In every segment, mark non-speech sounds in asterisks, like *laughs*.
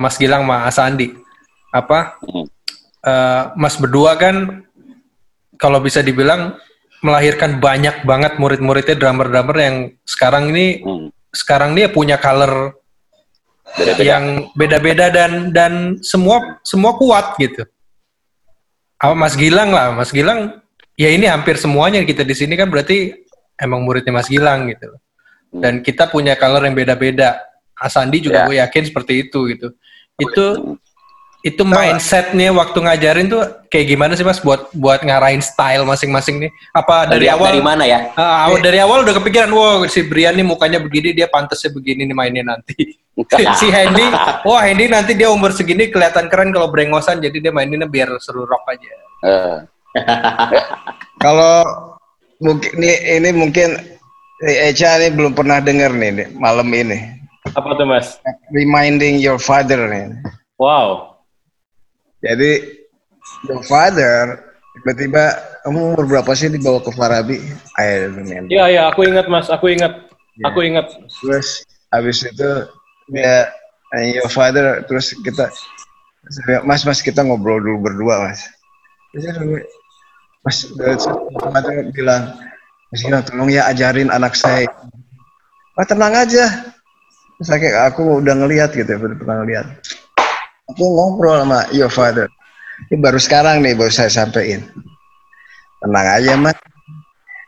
Mas Gilang sama Asandi. Apa? Hmm. eh, Mas berdua kan kalau bisa dibilang melahirkan banyak banget murid-muridnya drummer-drummer yang sekarang ini Hmm. sekarang dia punya color Beda-beda. yang beda-beda dan dan semua semua kuat gitu. Apa Mas Gilang lah, Mas Gilang ya ini hampir semuanya kita di sini kan berarti emang muridnya Mas Gilang gitu. Dan kita punya color yang beda-beda. Asandi juga Ya. gue yakin seperti itu gitu. Itu itu mindsetnya waktu ngajarin tuh kayak gimana sih Mas buat buat ngarahin style masing-masing nih? Apa dari Dari, awal dari mana ya? Awal- dari awal udah kepikiran, wow si Brian nih mukanya begini, dia pantasnya begini nih mainnya nanti. *laughs* si Hendy, wah Hendy nanti dia umur segini kelihatan keren kalau brengosan, jadi dia maininnya biar seru rock aja. Eh, *laughs* Kalau mungkin ini, ini mungkin eh, Echa ini belum pernah dengar nih, nih, malam ini. Apa tuh mas? Reminding your father nih. Wow. Jadi your father tiba-tiba kamu umur berapa sih dibawa ke Farabi? I remember. Iya iya aku ingat mas, aku ingat, aku ingat. Terus habis itu dia eh, your father terus kita Mas Mas kita ngobrol dulu berdua Mas. Terus Mas father bilang Mas Gilang tolong ya ajarin anak saya. Ah tenang aja. Terus kayak aku udah ngelihat gitu ya, pernah ngelihat. Aku ngobrol sama your father. Ini baru sekarang nih baru saya sampaikan. Tenang aja mas.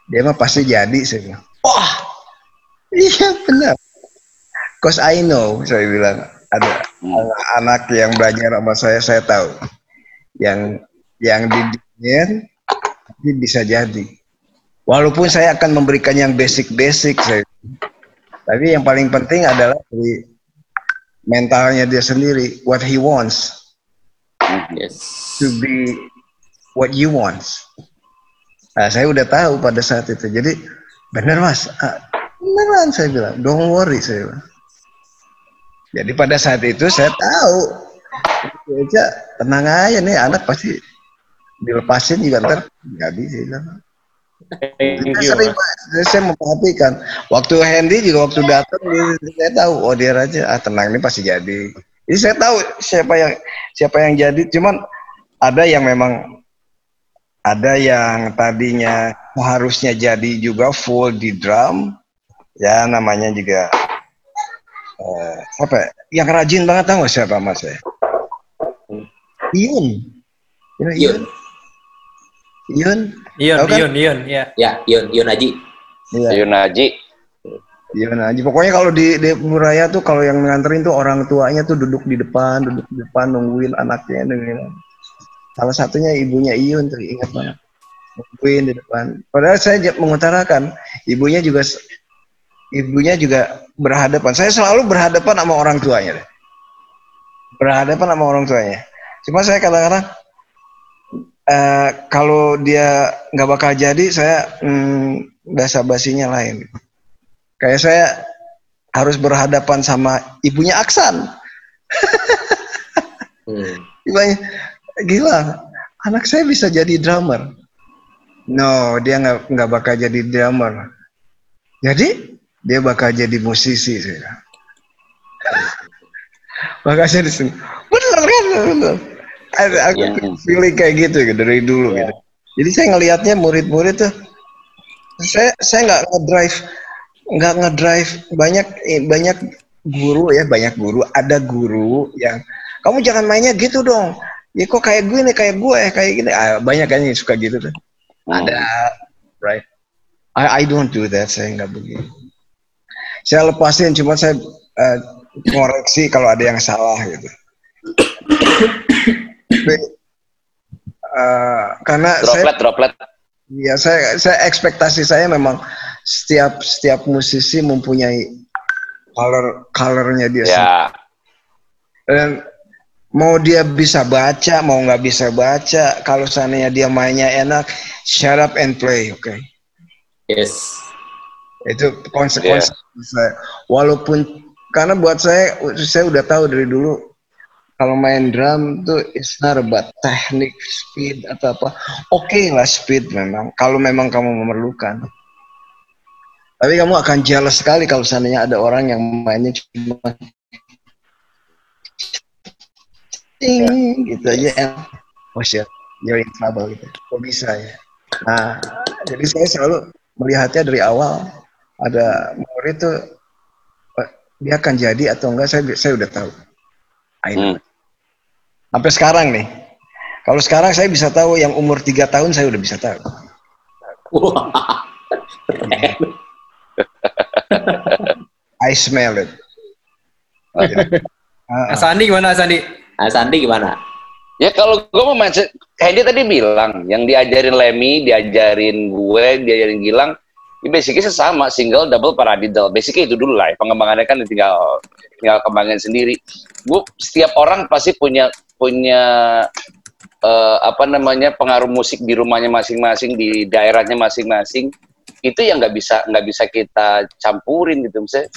Dia mah pasti jadi saya bilang. Wah, iya benar. Cause I know, saya bilang ada anak yang belajar sama saya, saya tahu. Yang yang didiknya tapi bisa jadi. Walaupun saya akan memberikan yang basic-basic, saya. Tapi yang paling penting adalah dari mentalnya dia sendiri, what he wants Yes. to be what you want. Nah, saya udah tahu pada saat itu. Jadi benar mas, Ah, beneran saya bilang, don't worry saya bilang. Jadi pada saat itu saya tahu, aja tenang aja nih anak pasti dilepasin juga ntar jadi saya bilang. Thank Saya you. sering. Pak, saya memperhatikan. Waktu Hendy juga waktu datang dia- saya tahu oh dia aja ah tenang ini pasti jadi. Jadi saya tahu siapa yang siapa yang jadi. Cuman ada yang memang ada yang tadinya harusnya jadi juga full di drum. Ya namanya juga eh, siapa? ya? Yang rajin banget tahu siapa mas ya? Iun. You know Iun. Iun. Ion, Tahu kan? Ion, Ion, ya. Ya, Yon, Yon Haji. Iya. Yunaji. Iya benar. Jadi Pokoknya kalau di di Muraya tuh kalau yang nganterin tuh orang tuanya tuh duduk di depan, duduk di depan nungguin anaknya nungguin. Salah satunya ibunya Iyun tuh ingat banget. Nungguin di depan. Padahal saya mengutarakan ibunya juga ibunya juga berhadapan. Saya selalu berhadapan sama orang tuanya. deh. Berhadapan sama orang tuanya. Cuma saya kadang-kadang eh, kalau dia nggak bakal jadi, saya hmm, basa basinya lain. Kayak saya harus berhadapan sama ibunya Aksan. Hmm. Ibunya, gila, anak saya bisa jadi drummer. No, dia nggak nggak bakal jadi drummer. Jadi dia bakal jadi musisi. Saya. *laughs* bakal jadi. Bener kan? Bener. Ada aku Iya. feeling kayak gitu gitu, dari dulu gitu. Jadi saya ngelihatnya murid-murid tuh, saya saya nggak ngedrive nggak ngedrive banyak eh, banyak guru ya banyak guru ada guru yang kamu jangan mainnya gitu dong. Ya kok kayak gue nih kayak gue kayak gini. Ah, banyak kan yang suka gitu tuh. Ada right. I I don't do that saya nggak begitu. Saya lepasin cuma saya eh, koreksi kalau ada yang salah gitu Tapi, eh, karena saya Droplet, droplet. Ya, saya saya ekspektasi saya memang setiap setiap musisi mempunyai color colornya dia. Ya. Dan mau dia bisa baca, mau nggak bisa baca, kalau seandainya dia mainnya enak, shut up and play, oke. Yes. Itu konsekuensi saya. Walaupun karena buat saya saya udah tahu dari dulu kalau main drum tuh it's not about teknik, speed atau apa. Oke lah speed memang kalau memang kamu memerlukan. Tapi kamu akan jealous sekali kalau seandainya ada orang yang mainnya cuma ting gitu aja. Oh shit you're in trouble gitu. Kok bisa ya? Nah jadi saya selalu melihatnya dari awal. Ada murid tuh eh, dia akan jadi atau enggak saya saya udah tahu I know. Hmm. sampai sekarang nih kalau sekarang saya bisa tahu yang umur tiga tahun saya udah bisa tahu *laughs* I smell it *laughs* Ah, ah. Sandi gimana Sandi? Nah, Sandi gimana? Ya kalau gue mau mindset, kayak dia tadi bilang, yang diajarin Lemmy, diajarin gue, diajarin Gilang, basicnya sama, single, double, paradiddle. Basicnya itu dulu lah, ya. pengembangannya kan tinggal tinggal kembangin sendiri. Gue setiap orang pasti punya punya eh, apa namanya pengaruh musik di rumahnya masing-masing, di daerahnya masing-masing. Itu yang nggak bisa nggak bisa kita campurin gitu, misalnya.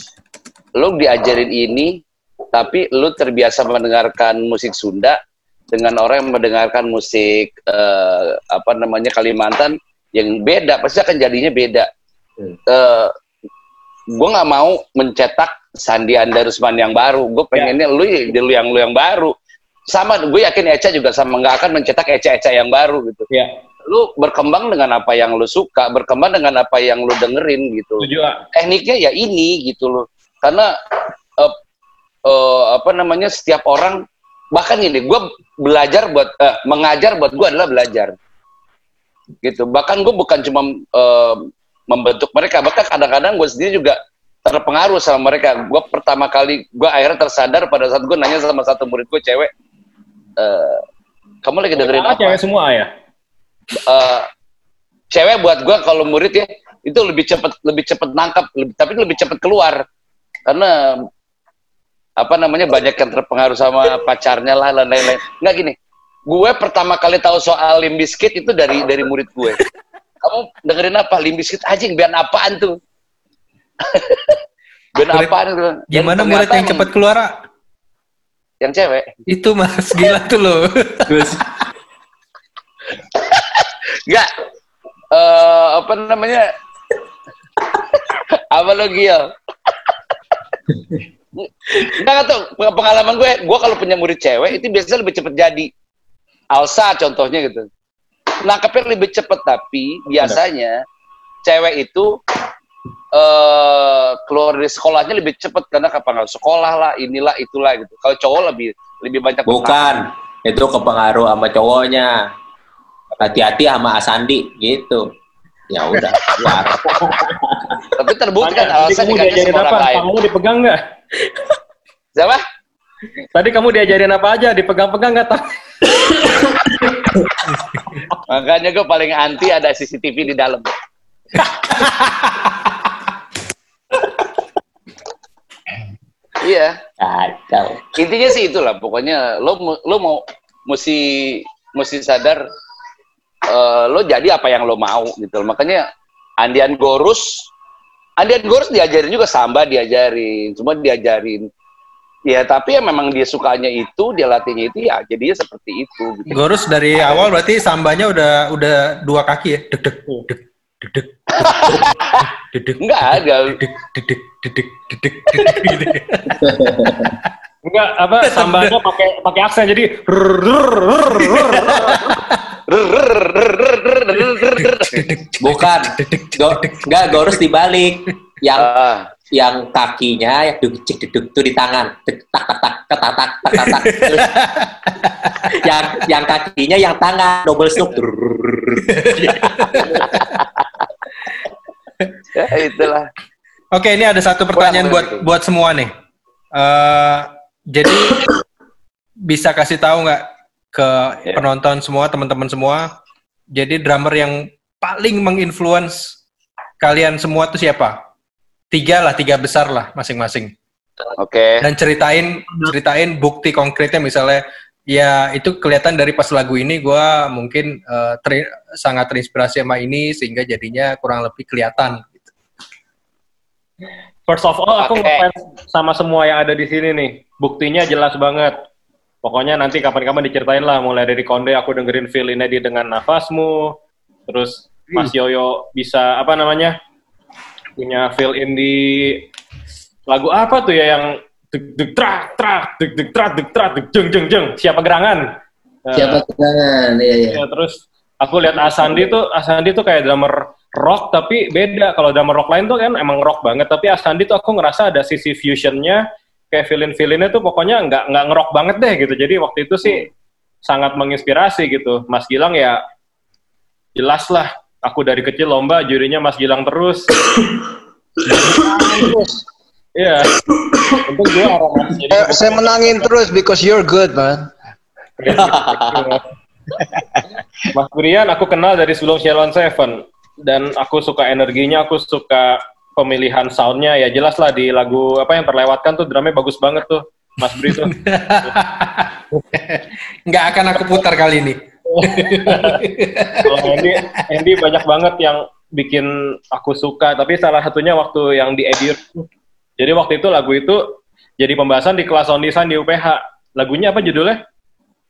Lo diajarin ini, tapi lu terbiasa mendengarkan musik Sunda dengan orang yang mendengarkan musik eh, apa namanya Kalimantan yang beda pasti akan jadinya beda. Hmm. Eh, gue nggak mau mencetak Sandi Andarusman yang baru. Gue pengennya lu jadi lu yang lu yang baru. Sama gue yakin Eca juga sama nggak akan mencetak Eca-Eca yang baru gitu. Ya, Lu berkembang dengan apa yang lu suka, berkembang dengan apa yang lu dengerin gitu setuju ah. tekniknya ya ini gitu loh karena eh, eh, apa namanya setiap orang bahkan ini gue belajar buat eh, mengajar buat gue adalah belajar gitu bahkan gue bukan cuma eh, membentuk mereka. Bahkan kadang-kadang gue sendiri juga terpengaruh sama mereka. Gue pertama kali gue akhirnya tersadar pada saat gue nanya sama satu murid gue cewek eh, kamu lagi dengerin Ah, apa? cewek semua ya. eh, cewek buat gua kalau murid ya itu lebih cepet lebih cepet nangkap lebih, tapi lebih cepet keluar. Karena apa namanya banyak yang terpengaruh sama pacarnya lah dan lain-lain. Nggak gini. Gue pertama kali tahu soal limbiskit itu dari dari murid gue kamu dengerin apa limbiskit aja biar apaan tuh *laughs* biar Murid- apaan tuh Dan Gimana murid yang cepat keluar? Ah? yang cewek Itu mas gila tuh loh. Enggak. Eh apa namanya? *laughs* apa lo Gil? Enggak tuh pengalaman gue, gue kalau punya murid cewek itu biasanya lebih cepet jadi. Alsa contohnya gitu. Nangkepnya lebih cepet tapi biasanya cewek itu eh keluar dari sekolahnya lebih cepet karena kapan sekolah lah inilah itulah gitu. Kalau cowok lebih lebih banyak. Bukan, itu kepengaruh sama cowoknya. Hati-hati sama Asandi gitu. Ya udah, keluar. Tapi terbukti kan alasan kamu dikasih sama orang lain. Kamu dipegang nggak? Siapa? Tadi kamu diajarin apa aja? Dipegang-pegang nggak tahu? Makanya gue paling anti ada CCTV di dalam. iya, Kacau. intinya sih itulah. Pokoknya lo lo mau mesti mesti sadar eh, lo jadi apa yang lo mau gitu. Makanya Andian Gorus, Andian Gorus diajarin juga samba diajarin, cuma diajarin. Ya tapi ya memang dia sukanya itu, dia latihnya itu ya jadinya seperti itu. Gitu. Gorus dari awal berarti sambanya udah udah dua kaki ya, deg deg deg deg deg deg enggak ada deg deg deg deg deg deg enggak apa sambanya pakai pakai aksen jadi bukan enggak gorus dibalik yang yang kakinya yang duk cek duk tuh di tangan. Tek, tak tak tak tak tak tak tak tak, *laughs* yang yang kakinya yang tangan double stroke. *laughs* ya itulah. Oke, ini ada satu pertanyaan buat buat semua nih. Eh, jadi bisa kasih tahu nggak ke Ya. penonton semua, teman-teman semua, jadi drummer yang paling menginfluence kalian semua tuh siapa? Tiga lah, tiga besar lah masing-masing. Oke. Dan ceritain ceritain bukti konkretnya misalnya ya itu kelihatan dari pas lagu ini gua mungkin eh, ter- sangat terinspirasi sama ini sehingga jadinya kurang lebih kelihatan. gitu. First of all, aku ngefans sama semua yang ada di sini nih. Buktinya jelas banget. Pokoknya nanti kapan-kapan diceritain lah. Mulai dari Konde, aku dengerin feel ini dengan nafasmu. Terus Mas Yoyo bisa, apa namanya, punya feel in di lagu apa tuh ya yang deg deg trak trak deg deg trak deg trak deg jeng jeng jeng. Siapa gerangan? Nah, Siapa tangan? Iya, iya. ya, terus aku lihat Asandi tuh Asandi tuh kayak drummer rock tapi beda. Kalau drummer rock lain tuh kan emang rock banget. Tapi Asandi tuh aku ngerasa ada sisi fusionnya kayak feeling feelingnya tuh pokoknya nggak nggak ngerok banget deh gitu. Jadi waktu itu sih sangat menginspirasi gitu. Mas Gilang ya jelas lah aku dari kecil lomba jurinya Mas Gilang terus *coughs* Iya. Untung gue orang Mas. Jadi Eh, saya menangin terus because you're good, man. Mas Brian aku kenal dari sebelum Shalon Seven dan aku suka energinya, aku suka pemilihan soundnya ya jelas lah di lagu apa yang terlewatkan tuh drumnya bagus banget tuh Mas Bri tuh. *laughs* Nggak akan aku putar kali ini. Kalau Andy, Andy banyak banget yang bikin aku suka, tapi salah satunya waktu yang di edit. Jadi waktu itu lagu itu jadi pembahasan di kelas sound design di UPH. Lagunya apa judulnya?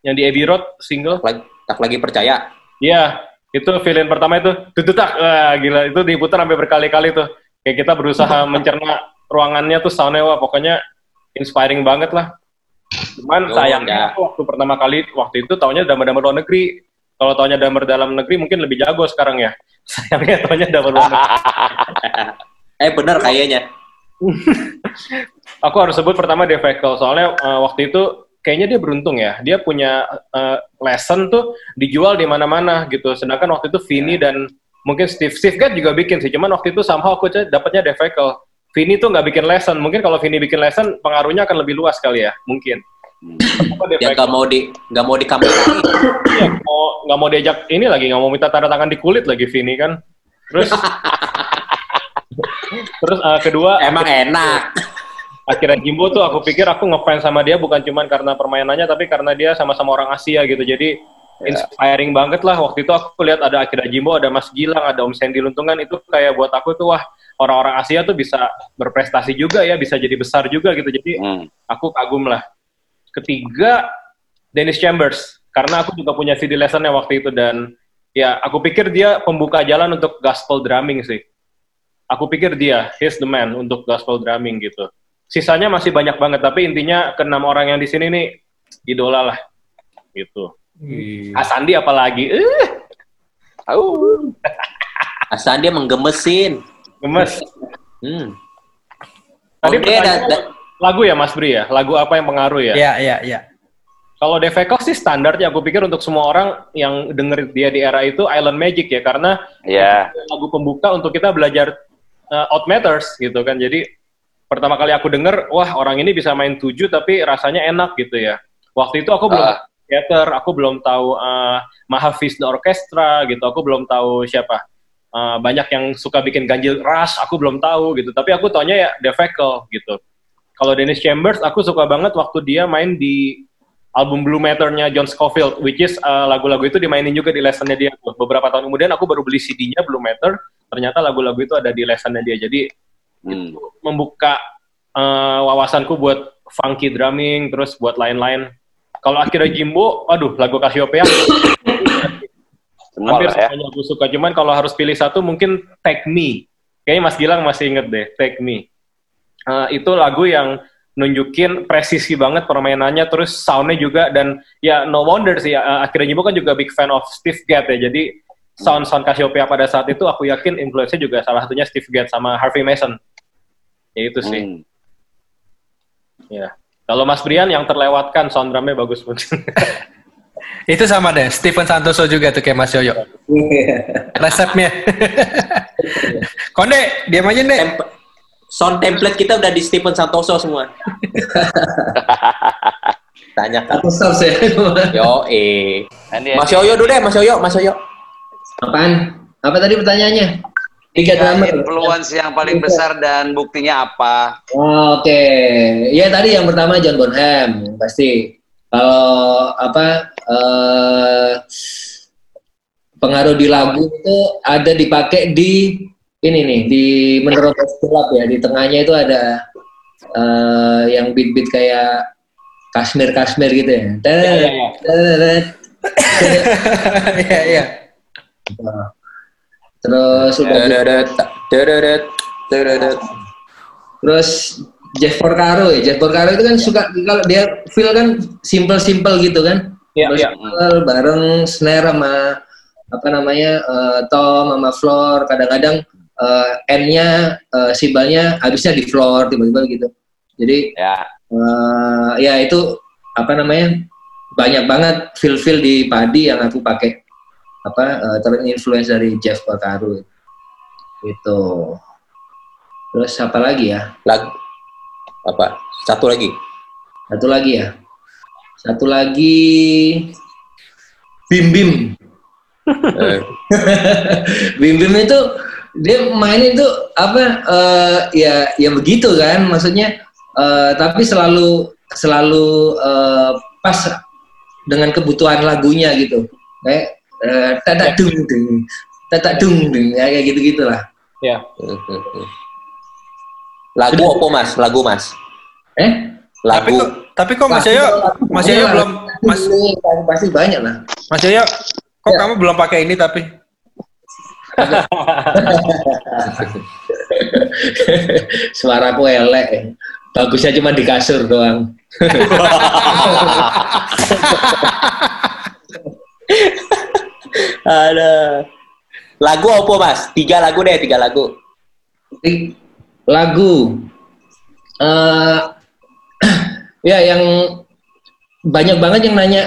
Yang di Abbey Road single. Lagi, tak lagi percaya. Iya, itu feeling pertama itu tututak, wah gila itu diputar sampai berkali-kali tuh. Kayak kita berusaha *laughs* mencerna ruangannya tuh soundnya wah pokoknya inspiring banget lah. Cuman Yo, sayangnya ya. waktu pertama kali waktu itu taunya damar-damar luar negeri. Kalau taunya damar dalam negeri mungkin lebih jago sekarang ya. *laughs* Sayangnya taunya damar luar negeri. *laughs* Eh bener kayaknya. *laughs* Aku harus sebut pertama Defecal soalnya eh, waktu itu kayaknya dia beruntung ya. Dia punya eh, lesson tuh dijual di mana-mana gitu. Sedangkan waktu itu Vini dan mungkin Steve Steve Gadd juga bikin sih. Cuman waktu itu somehow aku dapatnya Defecal. Vini tuh nggak bikin lesson. Mungkin kalau Vini bikin lesson pengaruhnya akan lebih luas kali ya. Mungkin. Apa Dia nggak mau di nggak mau dikampung Iya, mau nggak mau diajak ini lagi nggak mau minta tanda tangan di kulit lagi Vini kan. Terus *laughs* terus eh, kedua Emang enak. akhirnya Jimbo tuh aku pikir aku ngefans sama dia bukan cuman karena permainannya tapi karena dia sama-sama orang Asia gitu jadi inspiring banget lah. Waktu itu aku lihat ada Akira Jimbo ada Mas Gilang ada Om Sandy Luntungan. Itu kayak buat aku tuh wah orang-orang Asia tuh bisa berprestasi juga ya bisa jadi besar juga gitu. Jadi Hmm. aku kagum lah. Ketiga Dennis Chambers. Karena aku juga punya CD lessonnya waktu itu dan ya aku pikir dia pembuka jalan untuk gospel drumming sih. Aku pikir dia he's the man untuk gospel drumming gitu. Sisanya masih banyak banget tapi intinya keenam orang yang di sini nih idola lah. Gitu Asandi apalagi eh Au. Asal dia menggemesin. gemes Hmm. tadi Oke, da- da- lagu ya Mas Bri ya lagu apa yang pengaruh ya Iya, iya, iya. Kalau Defecov sih standar ya, aku pikir untuk semua orang yang denger dia di era itu Island Magic ya, karena Ya. lagu pembuka untuk kita belajar uh, Out Matters gitu kan. Jadi pertama kali aku denger, wah orang ini bisa main tujuh tapi rasanya enak gitu ya. Waktu itu aku belum Ah. Theater, aku belum tahu uh, Mahafiz the Orchestra gitu, aku belum tahu siapa. Uh, banyak yang suka bikin ganjil ras, aku belum tahu gitu. Tapi aku taunya ya Defecal gitu. Kalau Dennis Chambers, aku suka banget waktu dia main di album Blue Matter-nya John Scofield, which is uh, lagu-lagu itu dimainin juga di lessonnya dia. Beberapa tahun kemudian aku baru beli CD-nya Blue Matter, ternyata lagu-lagu itu ada di lessonnya dia. Jadi Hmm. membuka uh, wawasanku buat funky drumming, terus buat lain-lain. Kalau akhirnya Jimbo, aduh lagu Cassiopeia hampir ya. semuanya aku suka. Cuman kalau harus pilih satu mungkin Take Me. Kayaknya Mas Gilang masih inget deh, Take Me. Uh, itu lagu yang nunjukin presisi banget permainannya, terus soundnya juga, dan ya no wonder sih, uh, akhirnya Jimbo kan juga big fan of Steve Gadd ya, jadi sound-sound Cassiopeia pada saat itu aku yakin influence-nya juga salah satunya Steve Gadd sama Harvey Mason. Ya itu sih. Hmm. Ya. Kalau Mas Brian yang terlewatkan sound drumnya bagus banget. *laughs* Itu sama deh, Steven Santoso juga tuh kayak Mas Yoyo. *laughs* Resepnya. *laughs* Konde, diam aja deh. Temp- sound template kita udah di Stephen Santoso semua. Tanya kan. Ya. Yo, eh. Mas. Yoyo dulu deh, Mas Yoyo, Mas Yoyo. Apaan? Apa tadi pertanyaannya? Tiga drummer. influence yang paling besar dan buktinya apa? Oh, Oke, ya tadi yang pertama John Bonham pasti. Kalau apa eh, pengaruh di lagu itu ada dipakai di ini nih di menurut gelap ya di tengahnya itu ada eh, yang beat-beat kayak Kashmir Kashmir gitu ya. iya, iya. *laughs* Iya, iya. Terus udah gitu. Dedet, dedet, dedet. Terus Jeff Porcaro ya. Jeff Porcaro itu kan suka kalau dia feel kan simple-simple gitu kan. Iya, iya. Simple, bareng snare sama apa namanya eh, tom sama floor. Kadang-kadang eh, N-nya eh, simbalnya habisnya di floor tiba-tiba gitu. Jadi Ya. eh, ya itu apa namanya banyak banget feel-feel di padi yang aku pakai apa eh, terinfluence dari Jeff Porcaro itu. Terus apa lagi ya? Lagu apa? Satu lagi. Satu lagi ya. Satu lagi Bim Bim. Eh, *laughs* Bim Bim itu dia main itu apa eh, ya ya begitu kan maksudnya eh, tapi selalu selalu eh, pas dengan kebutuhan lagunya gitu. Kayak eh, tadak dung dung tadak dung dung ya, kayak gitu gitulah. Iya. Lagu apa mas? Lagu mas? Eh? Tapi Lagu. kok, tapi kok Mas Yoyo, Mas Yoyo belum, Mas, pasti banyak lah. Mas Yoyo, kok Ya. kamu belum pakai ini tapi? *laughs* Suaraku elek. Bagusnya cuma di kasur doang. *laughs* Ada. Lagu apa mas? Tiga lagu deh, tiga lagu. Lagu eh *clears throat* ya yang banyak banget yang nanya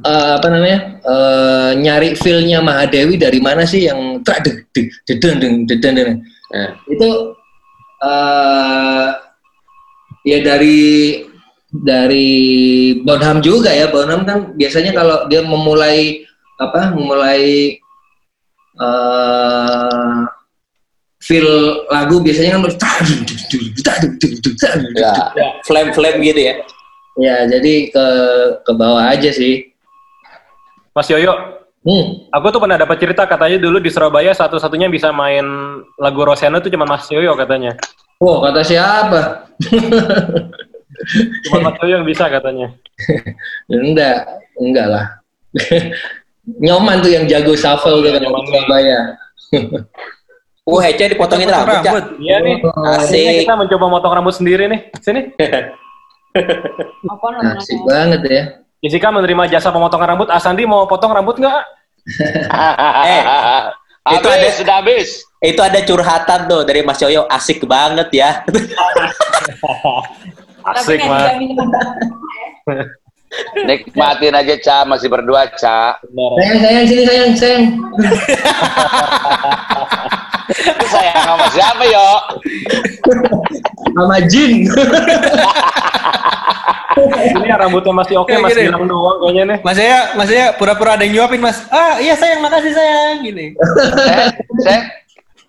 eh, apa namanya eh, nyari feelnya Mahadewi dari mana sih yang trak deng deng deng deng itu eh ya dari dari Bonham juga ya Bonham kan biasanya kalau dia memulai apa memulai eh feel lagu biasanya kan ya. Flame flame gitu ya. ya jadi ke ke bawah aja sih Mas Yoyo, hmm. aku tuh pernah dapat cerita katanya dulu di Surabaya satu-satunya bisa main lagu Roseno tuh cuma Mas Yoyo katanya. oh kata siapa Cuma Mas Yoyo yang bisa katanya. *laughs* enggak enggak lah *laughs* nyoman tuh yang jago shuffle tuh kan. Surabaya Oh, Hece dipotongin rambut, Cak. Rambut. Iya nih. Asik. Ini kita mencoba motong rambut sendiri nih. Sini. *laughs* Apa namanya? asik banget ya Jessica menerima jasa pemotongan rambut. Asandi mau potong rambut nggak? *laughs* Eh, habis, itu ada- sudah habis. Itu ada curhatan tuh dari Mas Yoyo, asik banget ya. *laughs* Asik, Tapi Nikmatin aja, Ca. Masih berdua, Ca. Sayang sayang sini sayang sayang sayang sama siapa, yo? sama Jin Ini ya rambutnya masih oke, Kayak masih hilang doang kayaknya nih. Mas Yoyo, Mas Yoyo pura-pura ada yang nyuapin Mas. Ah iya sayang, makasih sayang. Gini. Sayang, sayang,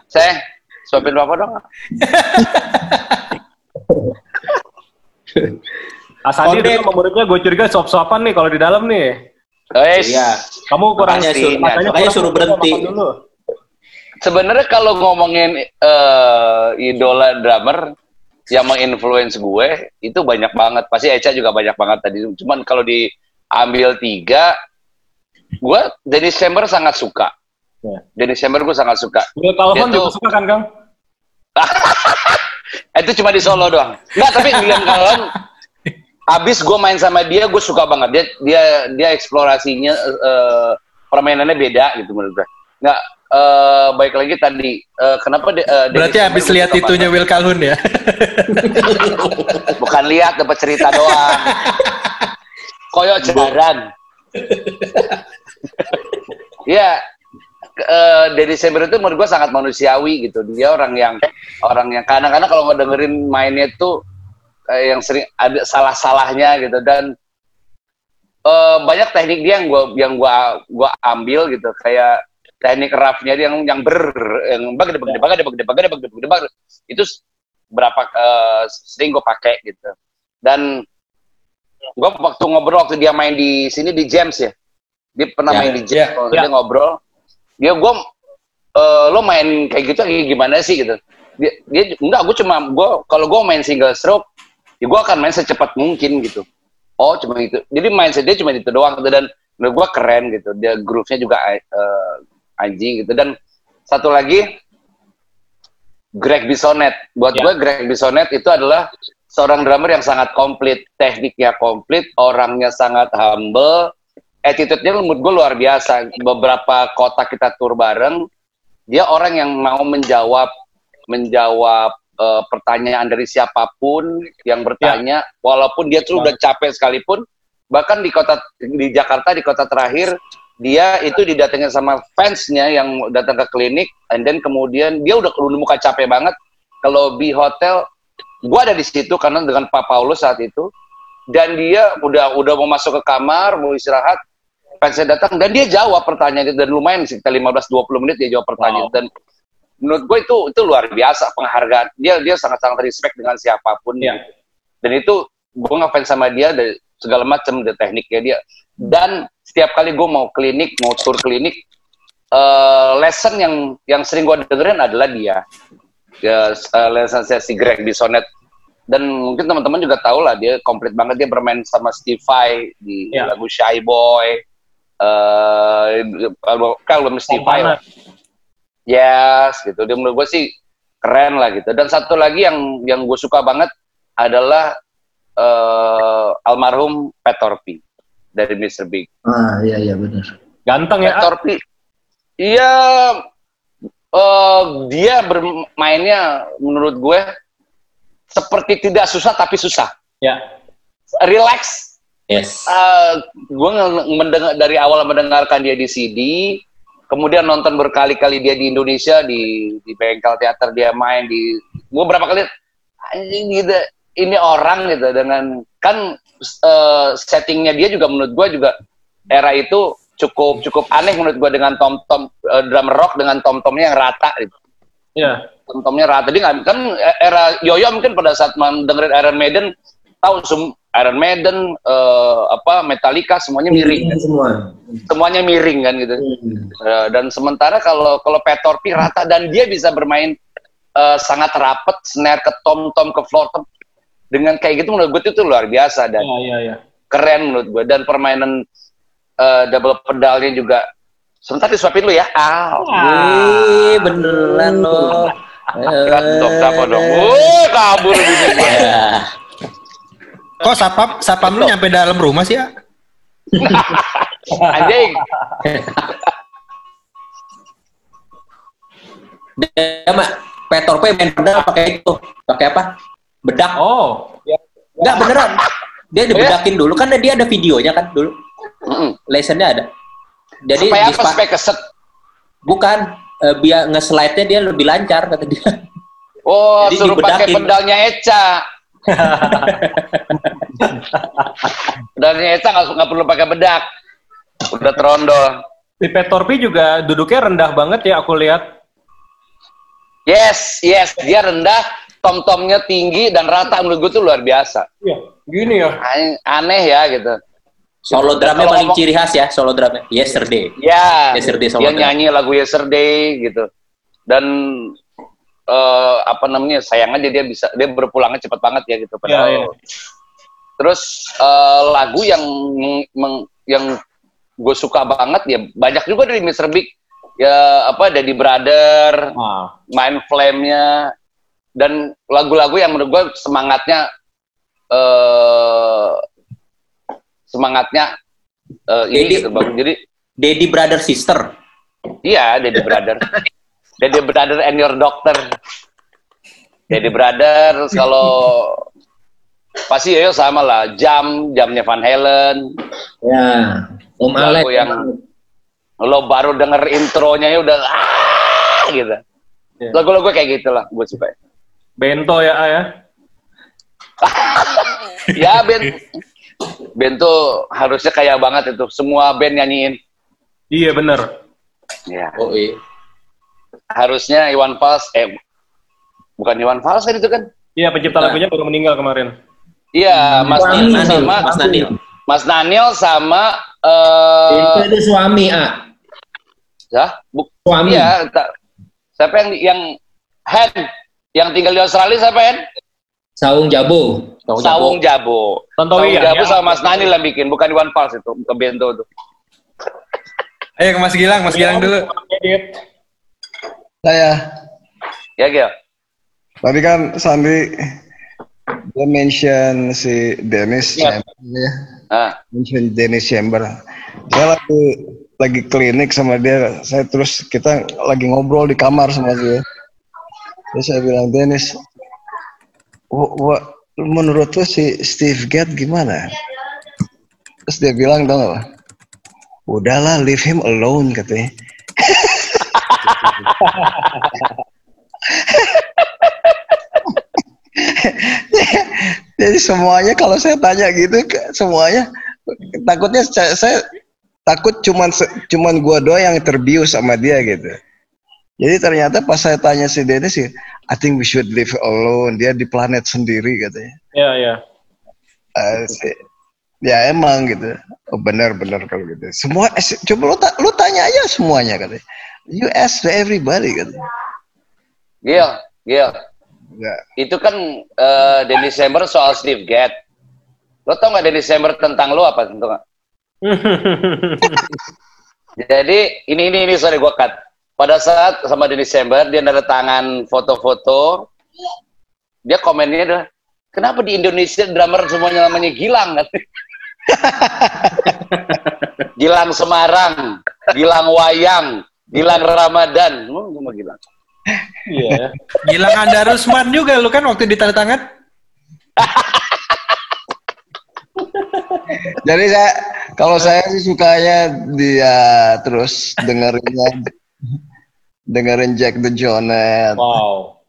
sayang. Suapin papa dong. *laughs* Asandi sama muridnya gue curiga sop-sopan nih kalau di dalam nih. Guys, Iya. Kamu kurang Makanya suruh- makanya makanya makanya suruh berhenti. Dulu. sebenarnya kalau ngomongin eh, idola drummer yang menginfluence gue itu banyak banget. Pasti Eca juga banyak banget tadi. Cuman kalau diambil tiga, gue Dennis Chamber sangat suka. Ya. Dennis Chamber gue sangat suka. Calhoun Dia juga suka kan, Kang? *laughs* Itu cuma di Solo doang. Enggak, tapi William Calhoun abis gue main sama dia, gue suka banget. Dia dia dia eksplorasinya eh, permainannya beda gitu menurut gue. Nggak eh, baik lagi tadi eh, kenapa dia, eh, Dennis Berarti habis lihat itunya. Will Calhoun ya. bukan lihat dapat cerita doang. Koyok jarang. Iya, eh Deddy Saber itu menurut gue sangat manusiawi gitu. Dia orang yang orang yang kadang-kadang kalau ngedengerin mainnya tuh eh, yang sering ada salah-salahnya gitu. Dan eh, banyak teknik dia yang gua yang gua gua ambil gitu. Kayak teknik roughnya dia yang yang ber yang bag debag debag debag debag debag debag debag itu berapa eh, sering gue pakai gitu. Dan gua waktu ngobrol waktu dia main di sini di James ya. Dia pernah Ya, main di James ya, waktu ya. dia ngobrol. Dia gue lo main kayak gitu kayak gimana sih gitu? Dia, dia enggak gue cuma gue kalau gue main single stroke ya gue akan main secepat mungkin gitu. Oh cuma itu. Jadi mindset dia cuma itu doang gitu. Dan menurut gue keren gitu. Dia groove-nya juga eh, anjing gitu. Dan satu lagi Greg Bisonet. Buat Ya. gue Greg Bisonet itu adalah seorang drummer yang sangat komplit, tekniknya komplit, orangnya sangat humble, attitude-nya menurut gue luar biasa. Beberapa kota kita tur bareng, dia orang yang mau menjawab menjawab eh, pertanyaan dari siapa pun yang bertanya, walaupun dia tuh udah capek sekalipun, bahkan di kota di Jakarta di kota terakhir dia itu didatengin sama fansnya yang datang ke klinik, and then kemudian dia udah udah muka capek banget ke lobby hotel. Gua ada di situ karena dengan Pak Paulus saat itu, dan dia udah udah mau masuk ke kamar mau istirahat, fansnya datang dan dia jawab pertanyaan itu dan lumayan sekitar 15-20 menit dia jawab pertanyaan Wow. dan menurut gue itu itu luar biasa penghargaan. Dia dia sangat sangat respect dengan siapa pun Iya. dan itu gue ngefans sama dia dari segala macam dari tekniknya dia. Dan setiap kali gue mau klinik mau tur klinik eh, lesson yang yang sering gue dengerin adalah dia. Ya eh, lesson saya si Greg Bisonet dan mungkin teman-teman juga tahu lah dia komplit banget. Dia bermain sama Steve Vai di Iya. lagu Shy Boy eh kalau kalau Steve Vai. Yes, gitu. Dia menurut gue sih keren lah gitu. Dan satu lagi yang yang gue suka banget adalah eh almarhum Pat Torpy dari Mr. Big. Ah, iya iya benar. Ganteng ya. Pat Torpy, iya eh dia bermainnya menurut gue seperti tidak susah tapi susah. Ya. Relax. Yes. gue mendengar dari awal mendengarkan dia di CD, kemudian nonton berkali-kali dia di Indonesia di di bengkel teater dia main di gue berapa kali anjing gitu ini orang gitu dengan kan eh, settingnya dia juga menurut gue juga era itu cukup cukup aneh menurut gue dengan tom tom eh, drum rock dengan tom tomnya yang rata gitu Iya. tom tomnya rata dia kan era Yoyo mungkin pada saat mendengarin Iron Maiden tahu Iron Maiden eh, apa Metallica semuanya miring kan? semua. semuanya miring kan gitu Hmm. Eh, dan sementara kalau kalau Pat Torpy rata dan dia bisa bermain eh, sangat rapet snare ke tom tom ke floor tom dengan kayak gitu menurut gue itu luar biasa dan Iya, iya, iya. keren menurut gue dan permainan eh, double pedalnya juga sebentar disuapin lu ya ah Wih, beneran loh. dong apa dong Wuh, kabur bini gue Ya. Kok sapam sapam lu nyampe dalam rumah sih ya? *laughs* anjing Dia mah Petor P main pedal pakai itu, pakai apa? Bedak. Oh. Enggak beneran. Dia dibedakin dulu kan dia ada videonya kan dulu. Mm-mm. Lessonnya ada. Jadi supaya apa supaya keset bukan eh, biar nge-slide-nya dia lebih lancar kata dia. oh Jadi suruh pakai pedalnya Eca *laughs* pedalnya Eca nggak nggak perlu pakai bedak udah terondol Si Petorpi juga duduknya rendah banget ya aku lihat. Yes, yes, dia rendah, tom-tomnya tinggi dan rata menurut gue tuh luar biasa. Iya. Gini ya. Aneh, aneh ya gitu. Solo drumnya paling ngomong- ciri khas ya, solo drumnya. Yesterday. Ya, Yesterday dia solo drum. nyanyi lagu Yesterday gitu. Dan eh, apa namanya sayang aja dia bisa dia berpulangnya cepat banget ya gitu. Padahal. Iya, iya. Terus eh, lagu yang meng- yang gue suka banget ya banyak juga dari Mr. Big ya apa Daddy Brother, Ah. main flame-nya dan lagu-lagu yang menurut gue semangatnya eh semangatnya eh, ini Jadi- gitu bagus. Jadi Daddy Brother Sister. iya Daddy Brother. *laughs* Daddy Brother and your doctor. Daddy Brother terus kalau pasti ya sama lah jam jamnya Van Halen Ya, Om Alex. lagu yang lo baru denger intronya ya udah ah gitu Iya. lagu-lagu kayak gitu lah gue suka Bento ya, A, ya. *laughs* ya band tuh harusnya kayak banget itu semua band nyanyiin Iya bener. ya Oh iya. Harusnya Iwan Fals eh bukan Iwan Fals kan itu kan Iya pencipta lagunya baru meninggal kemarin. iya Mas Nanil, sama Mas Nanil. Mas Nanil sama eh Itu suami, ah. ya bu- Suami. iya siapa yang yang Hen yang tinggal di Australia siapa Hen Saung Jabo. Sawung Jabo Tontowi Sawung ya, Jabo ya. sama Mas Nanil yang bikin bukan Iwan Fals itu ke bento tuh Ayo ke Mas Gilang, Mas Gilang dulu. Saya ya Gil Tadi kan Sandi dia mention si Dennis Iya. Chamber ya. Ah, Mention Dennis Chamber. Saya lagi lagi klinik sama dia. Saya terus kita lagi ngobrol di kamar sama dia. Terus saya bilang Dennis, "Wha- wha- menurut lu si Steve Gadd gimana? Terus dia bilang gak? Udahlah, leave him alone katanya. Jadi semuanya kalau saya tanya gitu, semuanya takutnya saya, saya takut cuman cuman gua doang yang terbius sama dia gitu. Jadi ternyata pas saya tanya si Dennis sih, I think we should live alone. Dia di planet sendiri katanya. Ya, ya. Eh, si- ya emang gitu. Oh, benar-benar kalau gitu. Semua eh, coba lu, ta- lu tanya aja semuanya katanya. You ask to everybody katanya. Gil, Gil. Ya. Itu kan eh Dennis December soal Steve Gadd. Lo tau nggak Dennis December tentang lo apa? Tentu? *laughs* Jadi ini ini ini sorry gua cut. Pada saat sama Dennis December dia nada tangan foto-foto, dia komennya adalah kenapa di Indonesia drummer semuanya namanya Gilang? *laughs* Gilang Semarang, Gilang Wayang, Gilang Ramadan, oh, gua mau Gilang. Iya. Gilang Anda Rusman juga lu kan waktu di tanda tangan. *laughs* Jadi saya kalau saya sih sukanya dia terus dengerinnya dengerin Jack the Jonet, Wow.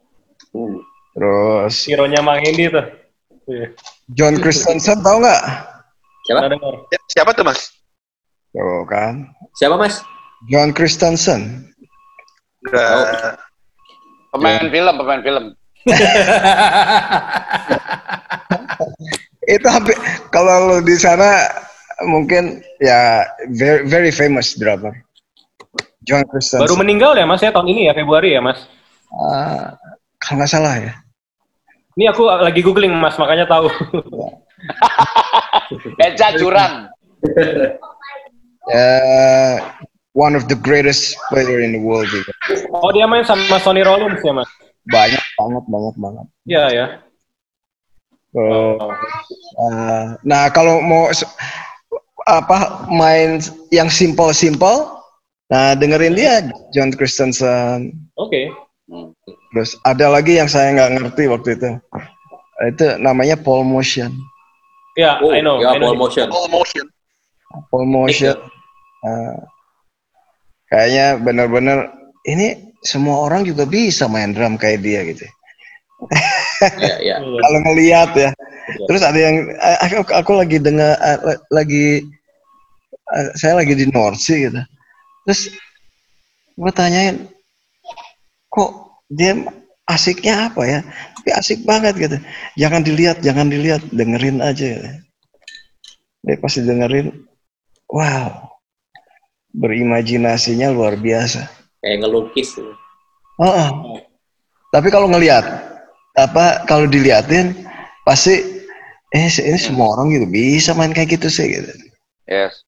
terus Hero-nya Mang Hendy tuh. Iya. John Christensen tahu nggak? Siapa? Siapa tuh mas? Tuh kan, Siapa Mas? John Christensen. Udah. Pemain film, pemain film. *laughs* Itu hampir kalau lu di sana mungkin ya very very famous drummer. John Christensen. Baru meninggal ya Mas ya tahun ini ya Februari ya Mas. Ah, kalau nggak salah ya. Ini aku lagi googling Mas makanya tahu. *laughs* Eca curang. Uh, *laughs* one of the greatest player in the world juga. oh dia main sama Sonny Rollins ya Mas. Banyak banget banget banget. Iya ya. So, Oh. uh, nah kalau mau apa main yang simple-simple, nah dengerin dia John Christensen. Oke. Terus ada lagi yang saya nggak ngerti waktu itu. Itu namanya Paul Motion. Ya, Oh, I know. ya, I know. Paul Motion. All motion. Paul Motion. Uh, kayaknya benar-benar ini semua orang juga bisa main drum kayak dia gitu. *laughs* Ya, ya. Iya. Kalau ngelihat ya. Terus ada yang eh, aku, aku lagi dengar eh, la- lagi eh, saya lagi di North Sea gitu. Terus gue tanyain kok dia asiknya apa ya? Tapi asik banget gitu. Jangan dilihat, jangan dilihat, dengerin aja. Gitu. Dia pasti dengerin, wow, berimajinasinya luar biasa. Kayak ngelukis. tuh. Oh, oh. Tapi kalau ngelihat apa kalau diliatin pasti eh ini semua orang gitu bisa main kayak gitu sih gitu. Yes.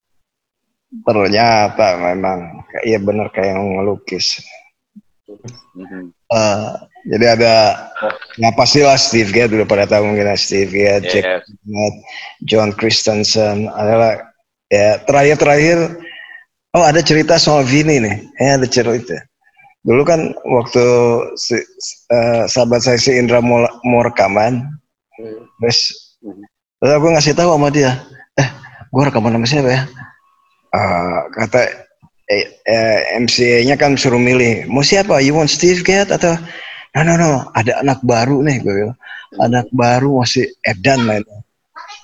Ternyata memang iya benar kayak ngelukis. Mhm. Eh, jadi ada ya pastilah Steve Gadd udah pada tahu mungkin lah Steve Gadd, Jack Yes. Gadd, John Christensen adalah ya terakhir-terakhir oh ada cerita soal Vini nih. Eh ada cerita. Dulu kan waktu si, eh, sahabat saya si Indra mau, mau rekaman, terus, terus aku ngasih tahu sama dia, eh, gue rekaman sama siapa ya? Eh, kata eh, eh, MCA-nya kan suruh milih, mau siapa? You want Steve Gadd atau? No, no, no, ada anak baru nih, gue bilang. Anak baru masih Edan mainnya.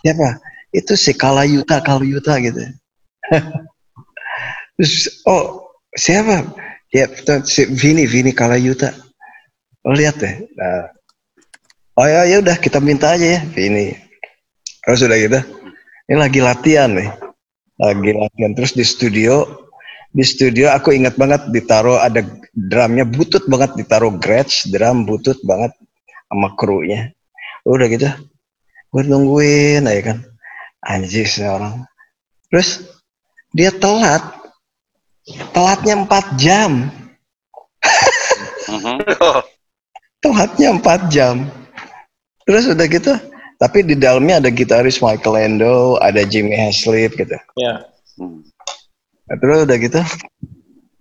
Siapa? Itu si Kalayuta, Kalayuta gitu. *laughs* Terus, oh, siapa? Ya, si Vini, Vini Kalayuta. Oh, lihat deh. Nah, oh ya, ya udah kita minta aja ya, Vini. Terus udah gitu. Ini lagi latihan nih. Lagi latihan terus di studio. Di studio aku ingat banget ditaruh ada drumnya butut banget ditaruh gretsch drum butut banget sama krunya. Udah gitu. Gue nungguin aja kan. Anjir sih orang. Terus dia telat. Telatnya 4 jam. Mhm. Oh, *laughs* telatnya 4 jam. Terus udah gitu, tapi di dalamnya ada gitaris Michael Lando, ada Jimmy Haslip gitu. Ya. Nah, terus udah gitu,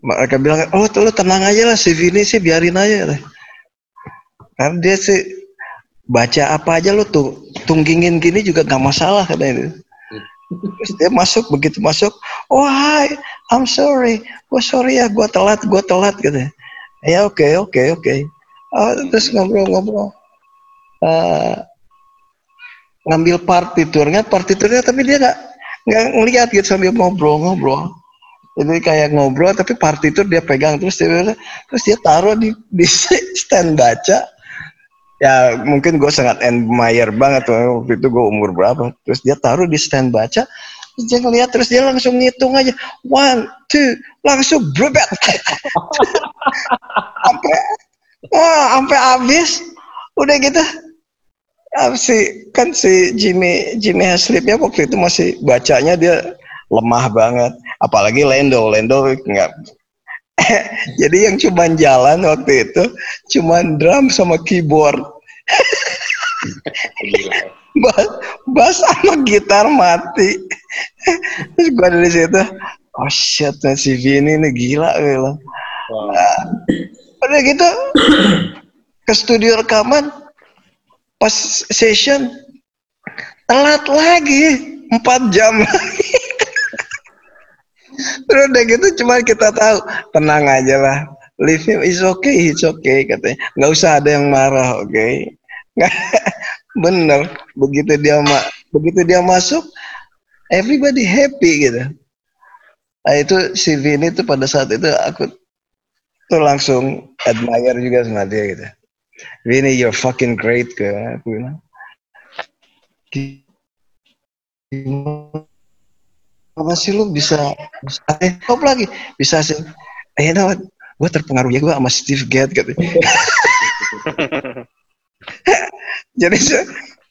mereka bilang, oh tuh lu tenang aja lah, si Vini sih biarin aja. lah. Karena dia sih baca apa aja lu tuh tunggingin gini juga nggak masalah katanya. Terus dia masuk begitu masuk, oh hi, I'm sorry, gue sorry ya, gue telat, gue telat gitu. Ya oke oke oke. Oh, terus ngobrol-ngobrol, Eh, ngambil partiturnya, partiturnya tapi dia nggak nggak ngeliat gitu sambil ngobrol-ngobrol. Jadi kayak ngobrol tapi partitur dia pegang terus dia terus dia taruh di di *laughs* stand baca. Ya mungkin gue sangat admire banget waktu itu gue umur berapa. Terus dia taruh di stand baca. Terus dia ngeliat terus dia langsung ngitung aja. One two langsung brubet *laughs* sampai wah sampai habis. Udah gitu. Ah, si kan si Jimmy Jimmy Haslip ya waktu itu masih bacanya dia lemah banget. Apalagi Lendo Lendo nggak *laughs* jadi yang cuman jalan waktu itu cuman drum sama keyboard. Bass, *laughs* bass sama gitar mati. *laughs* Terus gua dari situ oh shit nah, si Vini ini gila gila Wow. Nah, udah gitu *clears throat* ke studio rekaman pas session telat lagi empat jam lagi terus udah gitu cuma kita tahu tenang aja lah leave is okay it's okay katanya. Nggak usah ada yang marah oke? Nggak- *laughs* bener begitu dia ma begitu dia masuk everybody happy gitu. Nah itu si Vini tuh pada saat itu aku tuh langsung admire juga sama dia gitu. Vini you're fucking great ke aku bilang sih lu bisa bisa top lagi bisa sih eh you know what gue terpengaruh ya gue sama Steve Gadd gitu *laughs* jadi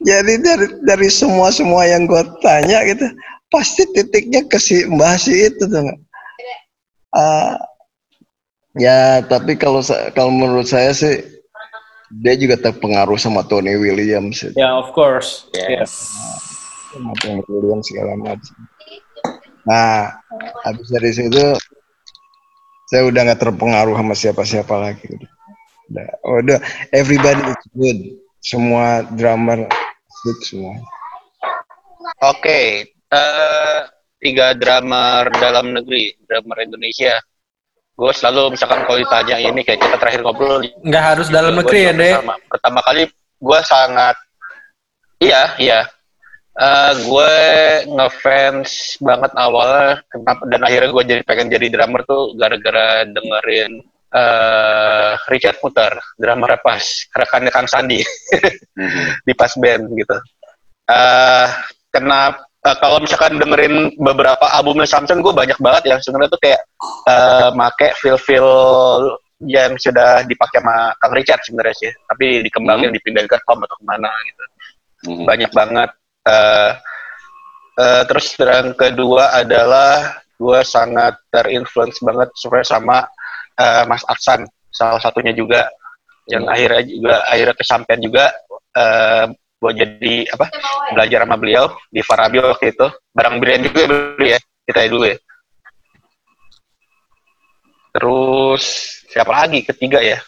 jadi dari dari semua semua yang gue tanya gitu pasti titiknya ke si mbah si itu tuh nggak Ah, ya tapi kalau kalau menurut saya sih dia juga terpengaruh sama Tony Williams. Ya, of course. Yeah. Yes. sama Tony Williams segala macam nah habis dari situ saya udah nggak terpengaruh sama siapa-siapa lagi udah oh, udah everybody is good semua drummer good semua Oke, eh, tiga drummer dalam negeri, drummer Indonesia. Gue selalu misalkan kalau ditanya ini kayak kita terakhir ngobrol. Nggak harus dalam negeri ya, Dek? Pertama kali gue sangat, iya, iya. Eh, gue ngefans banget awalnya kenapa dan akhirnya gue jadi pengen jadi drummer tuh gara-gara dengerin eh Richard Puter, drummer pas rekannya Kang Sandi *laughs* di pas band gitu. eh kenapa eh, kalau misalkan dengerin beberapa albumnya Samson gue banyak banget yang sebenarnya tuh kayak eh make feel feel yang sudah dipakai sama Kang Richard sebenarnya sih tapi dikembangin dipindahin ke Tom atau ke mana gitu Hmm. banyak banget Eh, eh, terus yang kedua adalah gue sangat terinfluence banget sebenarnya sama eh, Mas Aksan salah satunya juga. Yang akhirnya juga akhirnya kesampaian juga eh buat jadi apa belajar sama beliau di Farabi waktu itu. Barang brand juga beli ya kita dulu ya. Terus siapa lagi? Ketiga ya.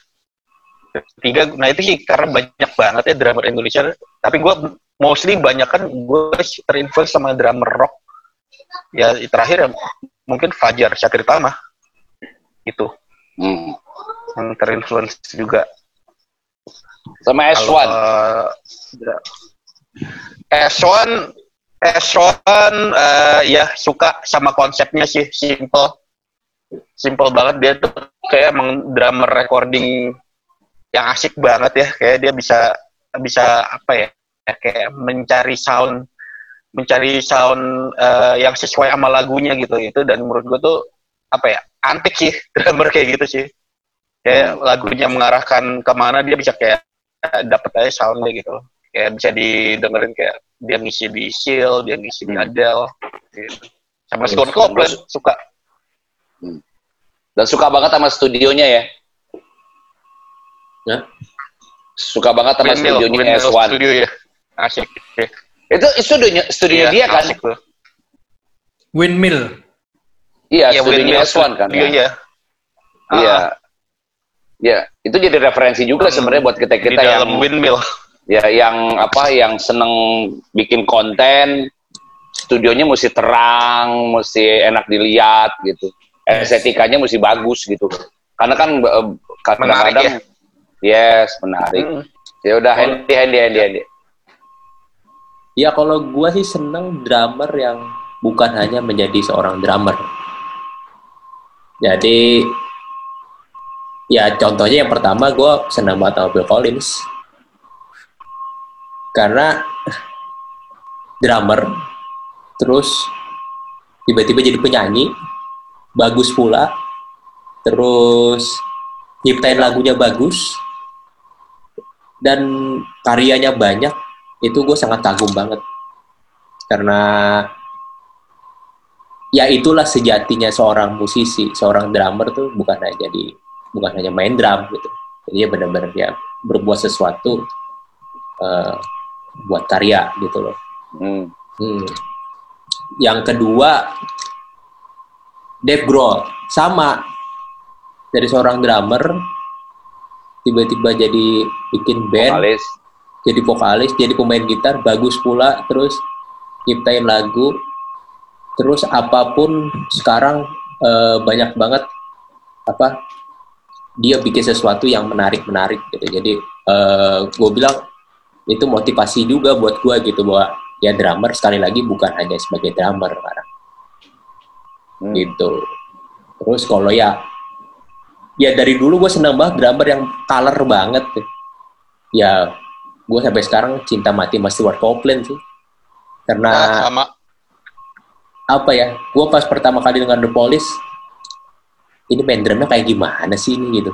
Ketiga nah itu sih karena banyak banget ya drummer Indonesia. Tapi gue mostly banyak kan gue terinfluence sama drummer rock. Ya terakhir ya, mungkin Fajar Syakir Tama itu. Hmm. yang terinfluence juga. Sama S1. Kalau, eh, S1 S1 eh, ya suka sama konsepnya sih simple. Simple banget. Dia tuh kayak emang drummer recording yang asik banget ya. Kayak dia bisa bisa apa ya ya, kayak mencari sound mencari sound eh, yang sesuai sama lagunya gitu. Itu dan menurut gue tuh apa ya antik sih *laughs* drummer kayak gitu sih. Kayak lagunya mengarahkan ke mana dia bisa kayak eh, dapet aja soundnya gitu. Kayak bisa didengerin kayak dia ngisi di Seal dia ngisi di Adele gitu. sama Stone Copeland suka. Dan suka banget sama studionya ya. suka banget sama Windmill, studionya Windmill S1. Studio ya. Asik. Itu studionya studionya Iya, dia kan? asik tuh. Windmill. Iya, Iya, studionya Windmill S1 kan. Studio ya? ya. Iya. Ah. Ya, itu jadi referensi juga sebenarnya buat kita-kita yang dalam Windmill. ya yang apa yang seneng bikin konten studionya mesti terang mesti enak dilihat gitu estetikanya mesti bagus gitu karena kan eh, kadang-kadang yes menarik Mm. ya udah handy handy handy handy Ya kalau gua sih seneng drummer yang bukan hanya menjadi seorang drummer. Jadi ya contohnya yang pertama gua senang banget sama Bill Collins. Karena drummer terus tiba-tiba jadi penyanyi bagus pula terus nyiptain lagunya bagus dan karyanya banyak itu gue sangat kagum banget. Karena ya itulah sejatinya seorang musisi seorang drummer tuh bukan hanya jadi bukan hanya main drum gitu. Jadi ya benar-benar ya berbuat sesuatu eh, buat karya gitu loh. Hmm. Hmm. yang kedua Dave Grohl. Sama. Dari seorang drummer tiba-tiba jadi bikin band. Vokalis jadi vokalis, jadi pemain gitar, bagus pula, terus nyiptain lagu, terus apa pun sekarang eh, banyak banget apa dia bikin sesuatu yang menarik menarik gitu. Jadi gue bilang itu motivasi juga buat gue gitu bahwa ya drummer sekali lagi bukan hanya sebagai drummer sekarang Hmm. gitu. Terus kalau ya ya dari dulu gue senang banget drummer yang color banget. Ya gue sampai sekarang cinta mati sama Stuart Copeland sih. Karena Ah, sama. apa ya? Gue pas pertama kali dengan The Police, ini main drumnya kayak gimana sih ini gitu?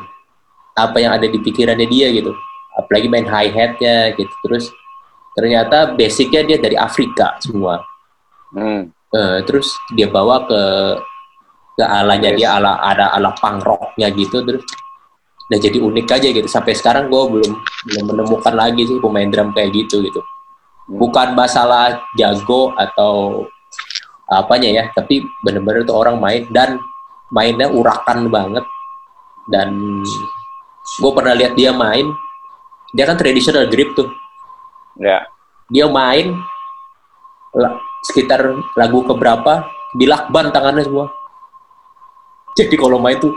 Apa yang ada di pikirannya dia gitu? Apalagi main hi hatnya gitu. Terus ternyata basicnya dia dari Afrika semua. Hmm. Eh, terus dia bawa ke ke alanya Yes. dia ala ada ala punk rocknya gitu terus udah jadi unik aja gitu. Sampai sekarang gue belum belum menemukan lagi sih pemain drum kayak gitu gitu. Bukan masalah jago atau apanya ya tapi bener-bener tuh orang main dan mainnya urakan banget. Dan gue pernah lihat dia main dia kan traditional grip tuh. Ya. Dia main sekitar lagu keberapa dilakban tangannya semua. Jadi kalau main tuh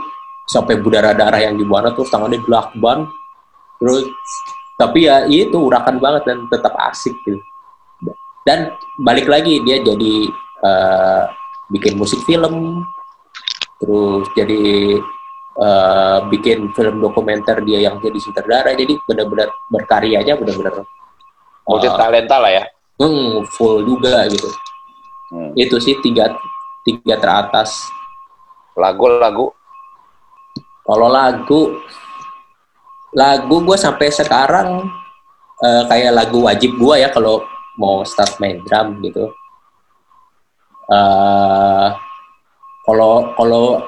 sampai berdarah-darah yang di mana tuh tangannya dilakban terus tapi ya itu urakan banget dan tetap asik gitu dan balik lagi dia jadi eh, bikin musik film terus jadi eh, bikin film dokumenter dia yang jadi sutradara jadi benar-benar berkaryanya benar-benar multi eh, talenta lah ya hmm, full juga gitu. Hmm. Itu sih tiga tiga teratas. lagu-lagu Kalau lagu lagu gue sampai sekarang eh, kayak lagu wajib gue ya kalau mau start main drum gitu. Eh, Kalau kalau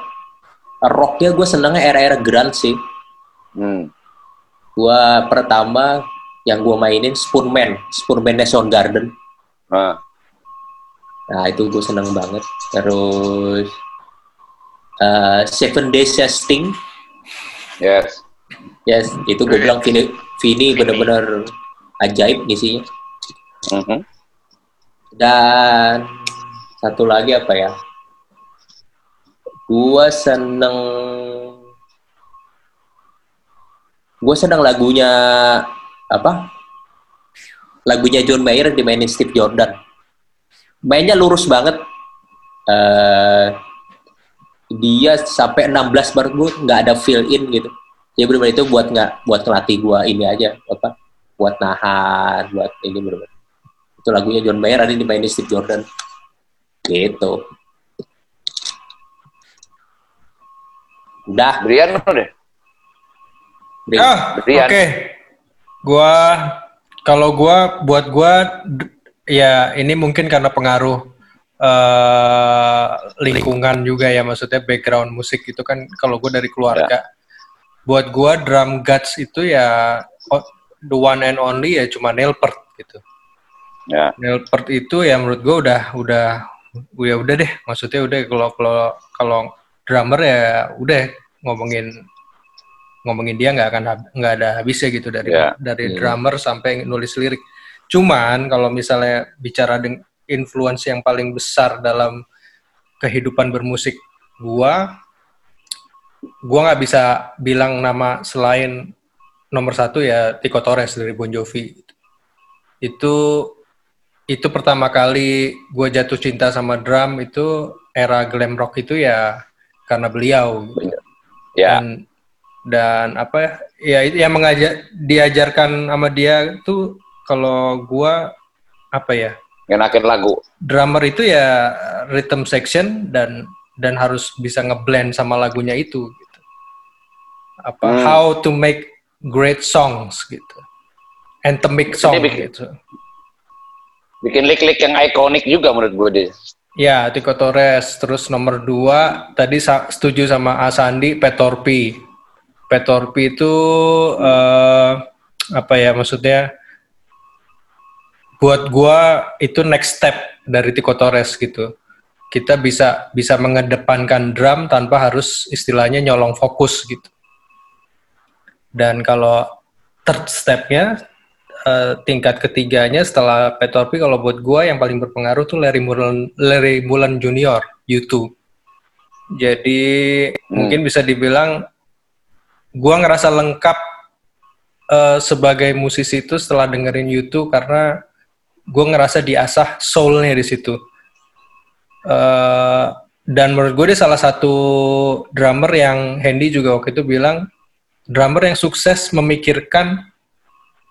rocknya gue senangnya era-era grunge sih. hmm. Gue pertama yang gue mainin Spoonman, Spoonman Soundgarden. nah, Nah itu gue seneng banget. Terus eh, Seven Days Sting, yes yes itu gue bilang Vini, Vini bener-bener ajaib ngisinya. Mhm. Dan satu lagi apa ya? Gue seneng, gue seneng lagunya apa? Lagunya John Mayer dimainin Steve Jordan. Mainnya lurus banget. eh dia sampai 16 bar gue nggak ada fill in gitu. Ya benar itu buat nggak buat ngelatih gue ini aja apa? Buat nahan, buat ini bener itu lagunya John Mayer ada dimainin Steve Jordan gitu udah Brian mana deh Bri. Ah, oke. Brian. Gua kalau gua buat gua d- ya ini mungkin karena pengaruh eh lingkungan juga ya maksudnya background musik itu kan kalau gua dari keluarga. Buat gua drum guts itu ya the one and only ya cuma Nelpert gitu. Ya. Nelpert itu ya menurut gue udah udah ya udah deh maksudnya udah kalau kalau kalau drummer ya udah ngomongin ngomongin dia nggak akan nggak ada habisnya gitu dari Ya. dari Hmm. drummer sampai nulis lirik. Cuman kalau misalnya bicara dengan influence yang paling besar dalam kehidupan bermusik gua, gua nggak bisa bilang nama selain nomor satu ya Tico Torres dari Bon Jovi. Itu itu pertama kali gue jatuh cinta sama drum itu era glam rock itu ya karena beliau. gitu. Ya. Dan dan apa ya itu yang mengajar diajarkan sama dia tuh kalau gua apa ya Ngenakin lagu. drummer itu ya rhythm section dan dan harus bisa ngeblend sama lagunya itu gitu. Apa Hmm. how to make great songs gitu. Anthemic song bikin- gitu. Bikin lick-lick yang ikonik juga menurut gue deh. Ya, Tico Torres. Terus nomor dua, tadi setuju sama Asandi, Petorpi. Petorpi itu eh, apa ya maksudnya? Buat gua itu next step dari Tico Torres gitu. Kita bisa bisa mengedepankan drum tanpa harus istilahnya nyolong fokus gitu. Dan kalau third stepnya eh, tingkat ketiganya setelah Petorpi kalau buat gua yang paling berpengaruh tuh Larry Mullen Larry Mullen Junior U2. Jadi mungkin bisa dibilang gua ngerasa lengkap eh, sebagai musisi itu setelah dengerin U2 karena gua ngerasa diasah soulnya di situ. Eh, dan menurut gue dia salah satu drummer yang Hendy juga waktu itu bilang drummer yang sukses memikirkan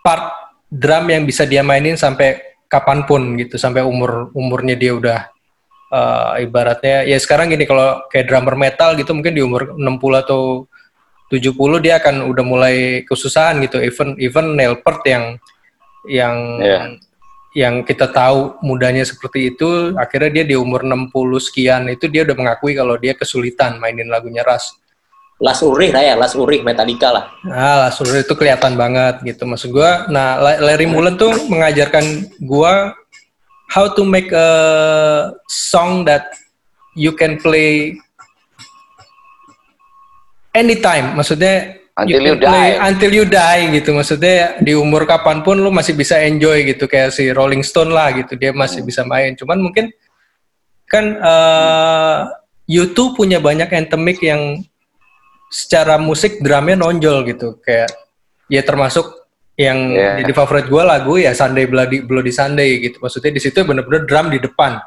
part drum yang bisa dia mainin sampai kapan pun gitu sampai umur umurnya dia udah eh, ibaratnya ya sekarang gini kalau kayak drummer metal gitu mungkin di umur 60 atau 70 dia akan udah mulai kesusahan gitu even even Neil Peart yang yang Iya. Yang kita tahu mudanya seperti itu akhirnya dia di umur 60 sekian itu dia udah mengakui kalau dia kesulitan mainin lagunya Rush Las Ulrich lah ya, Las Ulrich Metallica lah. Ah, Lars Ulrich itu kelihatan banget gitu maksud gua. Nah, La- Larry Mullen tuh mengajarkan gua how to make a song that you can play anytime. Maksudnya Until you can play die. until you die gitu. Maksudnya di umur kapan pun lu masih bisa enjoy gitu kayak si Rolling Stone lah gitu. Dia masih bisa main. Cuman mungkin kan eh YouTube punya banyak anthemic yang secara musik drumnya nonjol gitu kayak ya termasuk yang Yeah. jadi favorit gue lagu ya Sunday Bloody Bloody Sunday gitu maksudnya di situ bener-bener drum di depan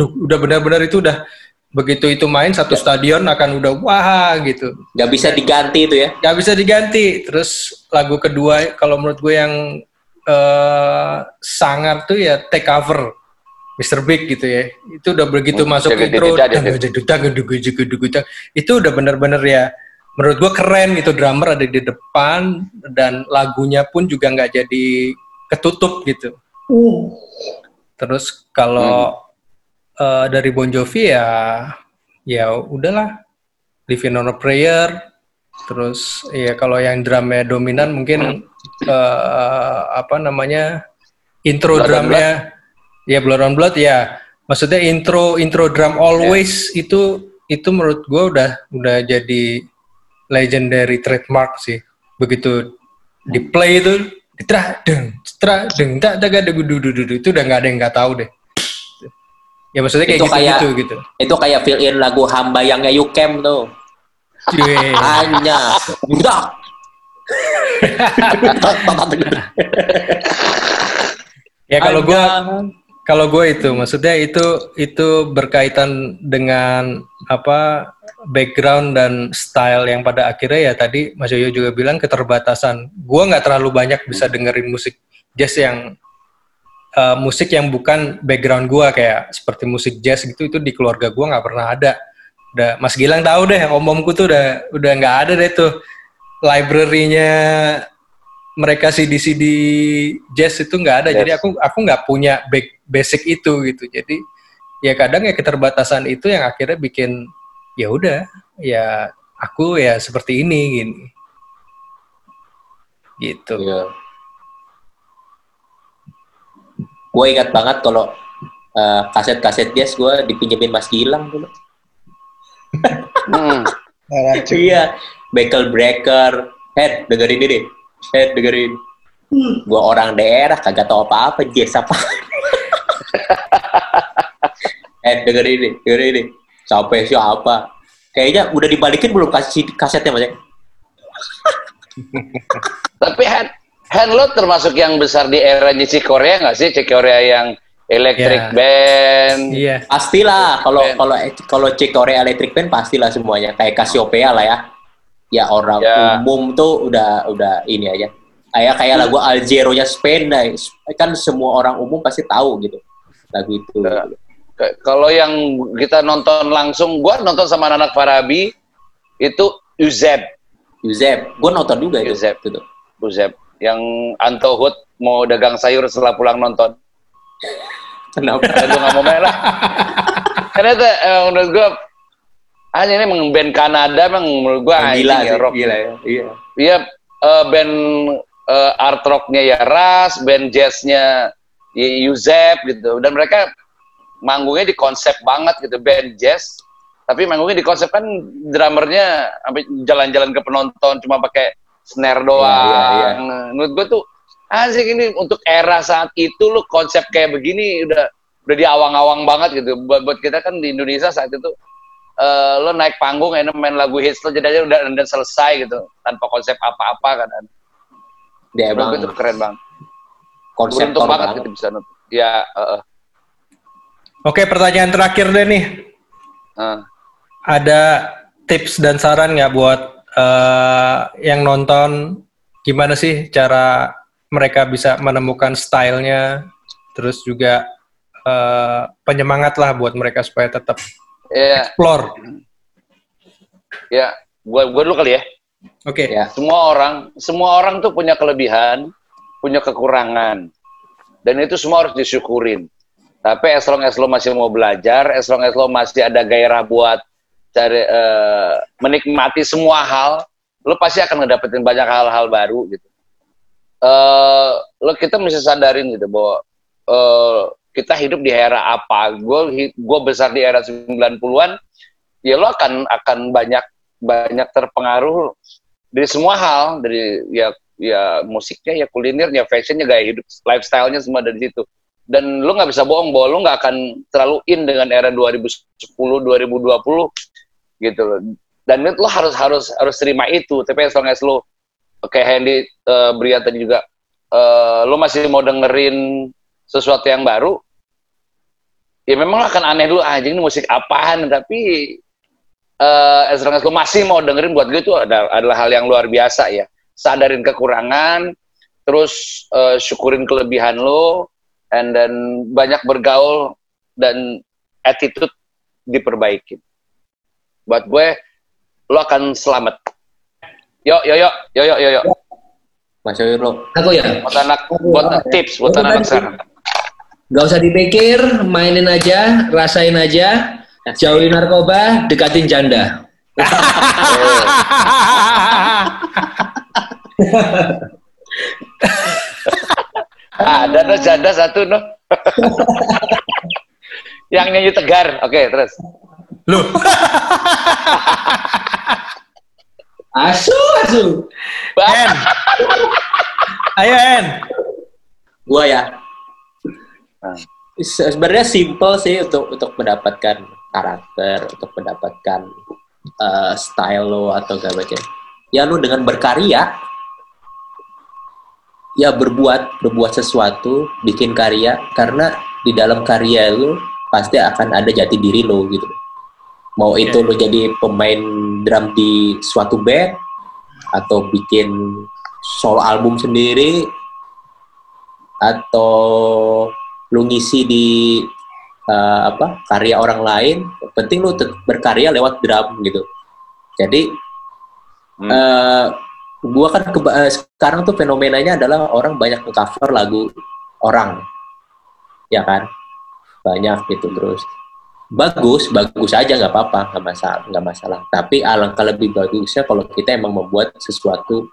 udah benar-benar itu udah begitu itu main satu stadion akan udah wah gitu. Gak bisa diganti itu ya. nggak bisa diganti. Terus lagu kedua kalau menurut gue yang eh sangar tuh ya take cover Mr. Big gitu ya. Itu udah begitu Hmm, masuk jadi- intro itu udah bener-bener ya menurut gue keren gitu drummer ada di depan dan lagunya pun juga nggak jadi ketutup gitu. Terus kalau eh, dari Bon Jovi ya ya udahlah. Living on a Prayer. Terus ya kalau yang drumnya dominan mungkin eh, apa namanya intro Blood drumnya. Ya Blood on Blood ya. Maksudnya intro intro drum always itu itu menurut gue udah udah jadi legendary trademark sih. Begitu di play itu tra deng tra deng tak tak ada itu udah nggak ada yang nggak tahu deh ya maksudnya kayak Itu gitu kayak- gitu gitu Itu kayak fill in lagu Hamba yang You Camp tuh. Cie. Hanya budak. ya kalau gue kalau gue itu maksudnya itu itu berkaitan dengan apa background dan style yang pada akhirnya ya tadi Mas Yoyo juga bilang keterbatasan gue nggak terlalu banyak bisa dengerin musik jazz yang eh, musik yang bukan background gue kayak seperti musik jazz gitu itu di keluarga gue nggak pernah ada udah Mas Gilang tahu deh om-omku tuh udah udah nggak ada deh tuh library-nya mereka CD-CD jazz itu nggak ada. Yes. Jadi aku aku nggak punya back- basic itu gitu. Jadi ya kadang ya keterbatasan itu yang akhirnya bikin ya udah ya aku ya seperti ini gini. gitu. Iya. Gue ingat banget kalau eh, kaset-kaset jazz gue dipinjemin Mas Gilang dulu. Hmm. iya, Bekel Breaker. Head, dengerin ini deh. Head, dengerin. Gue orang daerah, kagak tau apa-apa, jazz apa. *laughs* Head, dengerin ini, dengerin ini. Sampai siapa? Kayaknya udah dibalikin belum kasih kasetnya, Mas? Tapi hand, hand lo termasuk yang besar di era Cik Korea nggak sih? Cik Korea yang electric Ya. band. Iya. Pastilah kalau kalau kalau cek Korea Electric Band pastilah semuanya kayak Cassiopeia lah ya. Ya orang Ya. umum tuh udah udah ini aja. Kayak kayak lagu Algero-nya Spain dah. kan semua orang umum pasti tahu gitu. Lagu itu. Ya. Kalau yang kita nonton langsung, gua nonton sama anak Farabi itu Uzeb, Yuzep, gue nonton juga itu. Yuzep. Gitu. Uzeb yang Anto Hood mau dagang sayur setelah pulang nonton. Kenapa? Dan gue nggak mau main lah. Karena itu eh, menurut gue hanya ini emang band Kanada emang menurut gue gila ya, rock. gila ya. Iya. Iya eh, band eh, art rocknya ya Ras, band jazznya ya Yuzep gitu. Dan mereka manggungnya di konsep banget gitu band jazz. Tapi manggungnya di konsep kan drummernya sampai jalan-jalan ke penonton cuma pakai snare doang. Iya, iya, iya. Menurut gue tuh asik ini untuk era saat itu lu konsep kayak begini udah udah diawang-awang banget gitu. Buat, buat kita kan di Indonesia saat itu eh lo naik panggung enak main lagu hits lo jadi aja udah udah selesai gitu tanpa konsep apa-apa kan. Dia Menurut gue emang itu keren banget. konsep banget banget. gitu bisa nonton. Ya, eh, eh. Oke, pertanyaan terakhir deh nih. Eh. Ada tips dan saran nggak buat eh, yang nonton gimana sih cara mereka bisa menemukan stylenya, terus juga eh, penyemangat lah buat mereka supaya tetap ya, explore. ya, gua gua dulu kali ya. Oke. Ya. Semua orang, semua orang tuh punya kelebihan, punya kekurangan. Dan itu semua harus disyukurin. Tapi as long as lo masih mau belajar, as long as lo masih ada gairah buat cari eh, menikmati semua hal, lo pasti akan ngedapetin banyak hal-hal baru gitu. Eh, lo kita mesti sadarin gitu bahwa eh, kita hidup di era apa. Gue gue besar di era 90-an, ya lo akan akan banyak banyak terpengaruh dari semua hal dari ya ya musiknya ya kulinernya fashionnya gaya hidup lifestyle-nya semua dari situ dan lu nggak bisa bohong bahwa lu nggak akan terlalu in dengan era 2010 2020 gitu loh. Dan lo harus harus harus terima itu. Tapi as long lu kayak Handy uh, Bria tadi juga eh lu masih mau dengerin sesuatu yang baru ya memang lo akan aneh dulu ah, anjing ini musik apaan? Tapi eh as long lu masih mau dengerin buat gue itu ada, adalah hal yang luar biasa ya. Sadarin kekurangan terus eh, syukurin kelebihan lo and then banyak bergaul dan attitude diperbaiki buat gue lo akan selamat. Yo yo yo yo yo yo yo. Mas Yoyo Aku ya, buat anak buat tips buat anak sekarang. Nggak usah dipikir, mainin aja, rasain aja, jauhin narkoba, dekatin janda. *laughs* ada no janda satu no? *laughs* Yang nyanyi tegar. Oke terus Loh, Asu, asu. En. Ayo En. Gua ya. Se- Sebenarnya simple sih untuk untuk mendapatkan karakter, untuk mendapatkan eh, style lo atau gak macam. Ya lu dengan berkarya, ya berbuat berbuat sesuatu, bikin karya karena di dalam karya lu pasti akan ada jati diri lo gitu. Mau itu lo jadi pemain drum di suatu band atau bikin solo album sendiri atau lu ngisi di eh, apa karya orang lain yang penting lu berkarya lewat drum gitu. Jadi Hmm. eh, gua kan eh, sekarang tuh fenomenanya adalah orang banyak cover lagu orang. Ya kan? Banyak gitu terus bagus bagus aja nggak apa-apa nggak masalah nggak masalah tapi alangkah lebih bagusnya kalau kita emang membuat sesuatu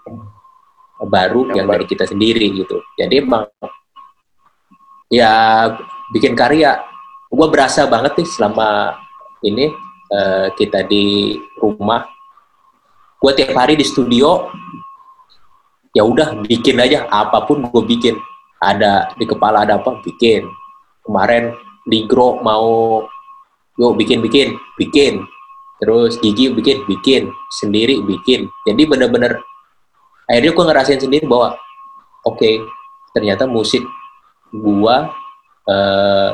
baru Yang yang, baru. dari kita sendiri gitu. Jadi emang ya bikin karya. Gue berasa banget nih selama ini eh, kita di rumah. Gue tiap hari di studio, ya udah bikin aja apa pun gue bikin. Ada di kepala ada apa bikin. Kemarin di Gro mau yuk bikin bikin bikin. Terus gigi bikin bikin. Sendiri bikin. Jadi bener-bener akhirnya gue ngerasain sendiri bahwa oke ternyata musik gua eh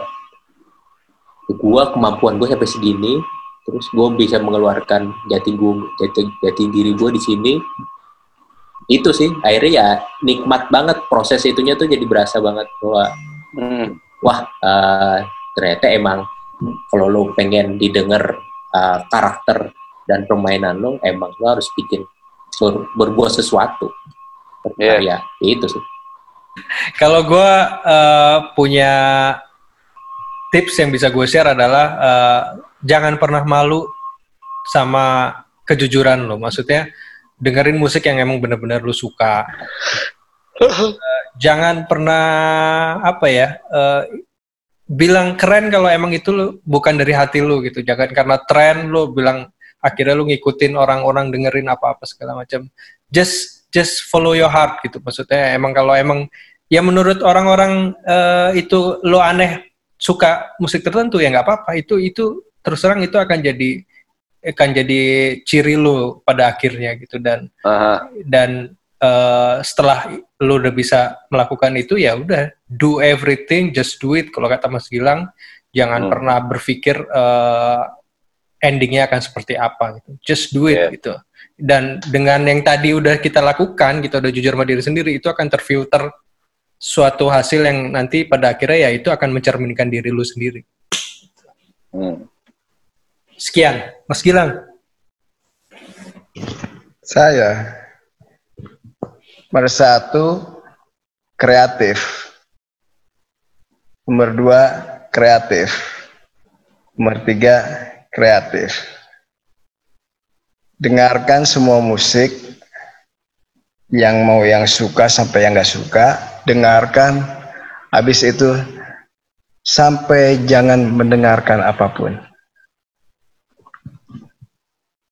gua kemampuan gue sampai segini terus gue bisa mengeluarkan jati gua jati, jati diri gue di sini. Itu sih akhirnya ya nikmat banget proses itunya tuh jadi berasa banget bahwa Hmm. wah eh, ternyata emang kalau lo pengen didengar eh, karakter dan permainan lo emang lo harus bikin ber- berbuat sesuatu berkarya itu sih *laughs* Kalau gue punya tips yang bisa gue share adalah eh, jangan pernah malu sama kejujuran lo. Maksudnya dengerin musik yang emang bener-bener lo suka. Eh, *laughs* jangan pernah apa ya eh, bilang keren kalau emang itu lo bukan dari hati lo gitu. Jangan karena tren lo bilang akhirnya lo ngikutin orang-orang dengerin apa-apa segala macam. Just just follow your heart gitu. Maksudnya emang kalau emang ya menurut orang-orang eh, itu lo aneh suka musik tertentu ya nggak apa-apa itu itu terus terang itu akan jadi akan jadi ciri lo pada akhirnya gitu dan Aha. dan eh, setelah lo udah bisa melakukan itu ya udah do everything just do it. Kalau kata Mas Gilang jangan Hmm. pernah berpikir eh, endingnya akan seperti apa gitu. Just do it Yeah. gitu. Dan dengan yang tadi udah kita lakukan kita udah jujur sama diri sendiri itu akan terfilter suatu hasil yang nanti pada akhirnya ya itu akan mencerminkan diri lu sendiri. Hmm. sekian. Mas Gilang. Saya nomor satu kreatif, nomor dua kreatif, nomor tiga kreatif. Dengarkan semua musik yang mau yang suka sampai yang nggak suka, dengarkan. Habis itu sampai jangan mendengarkan apa pun.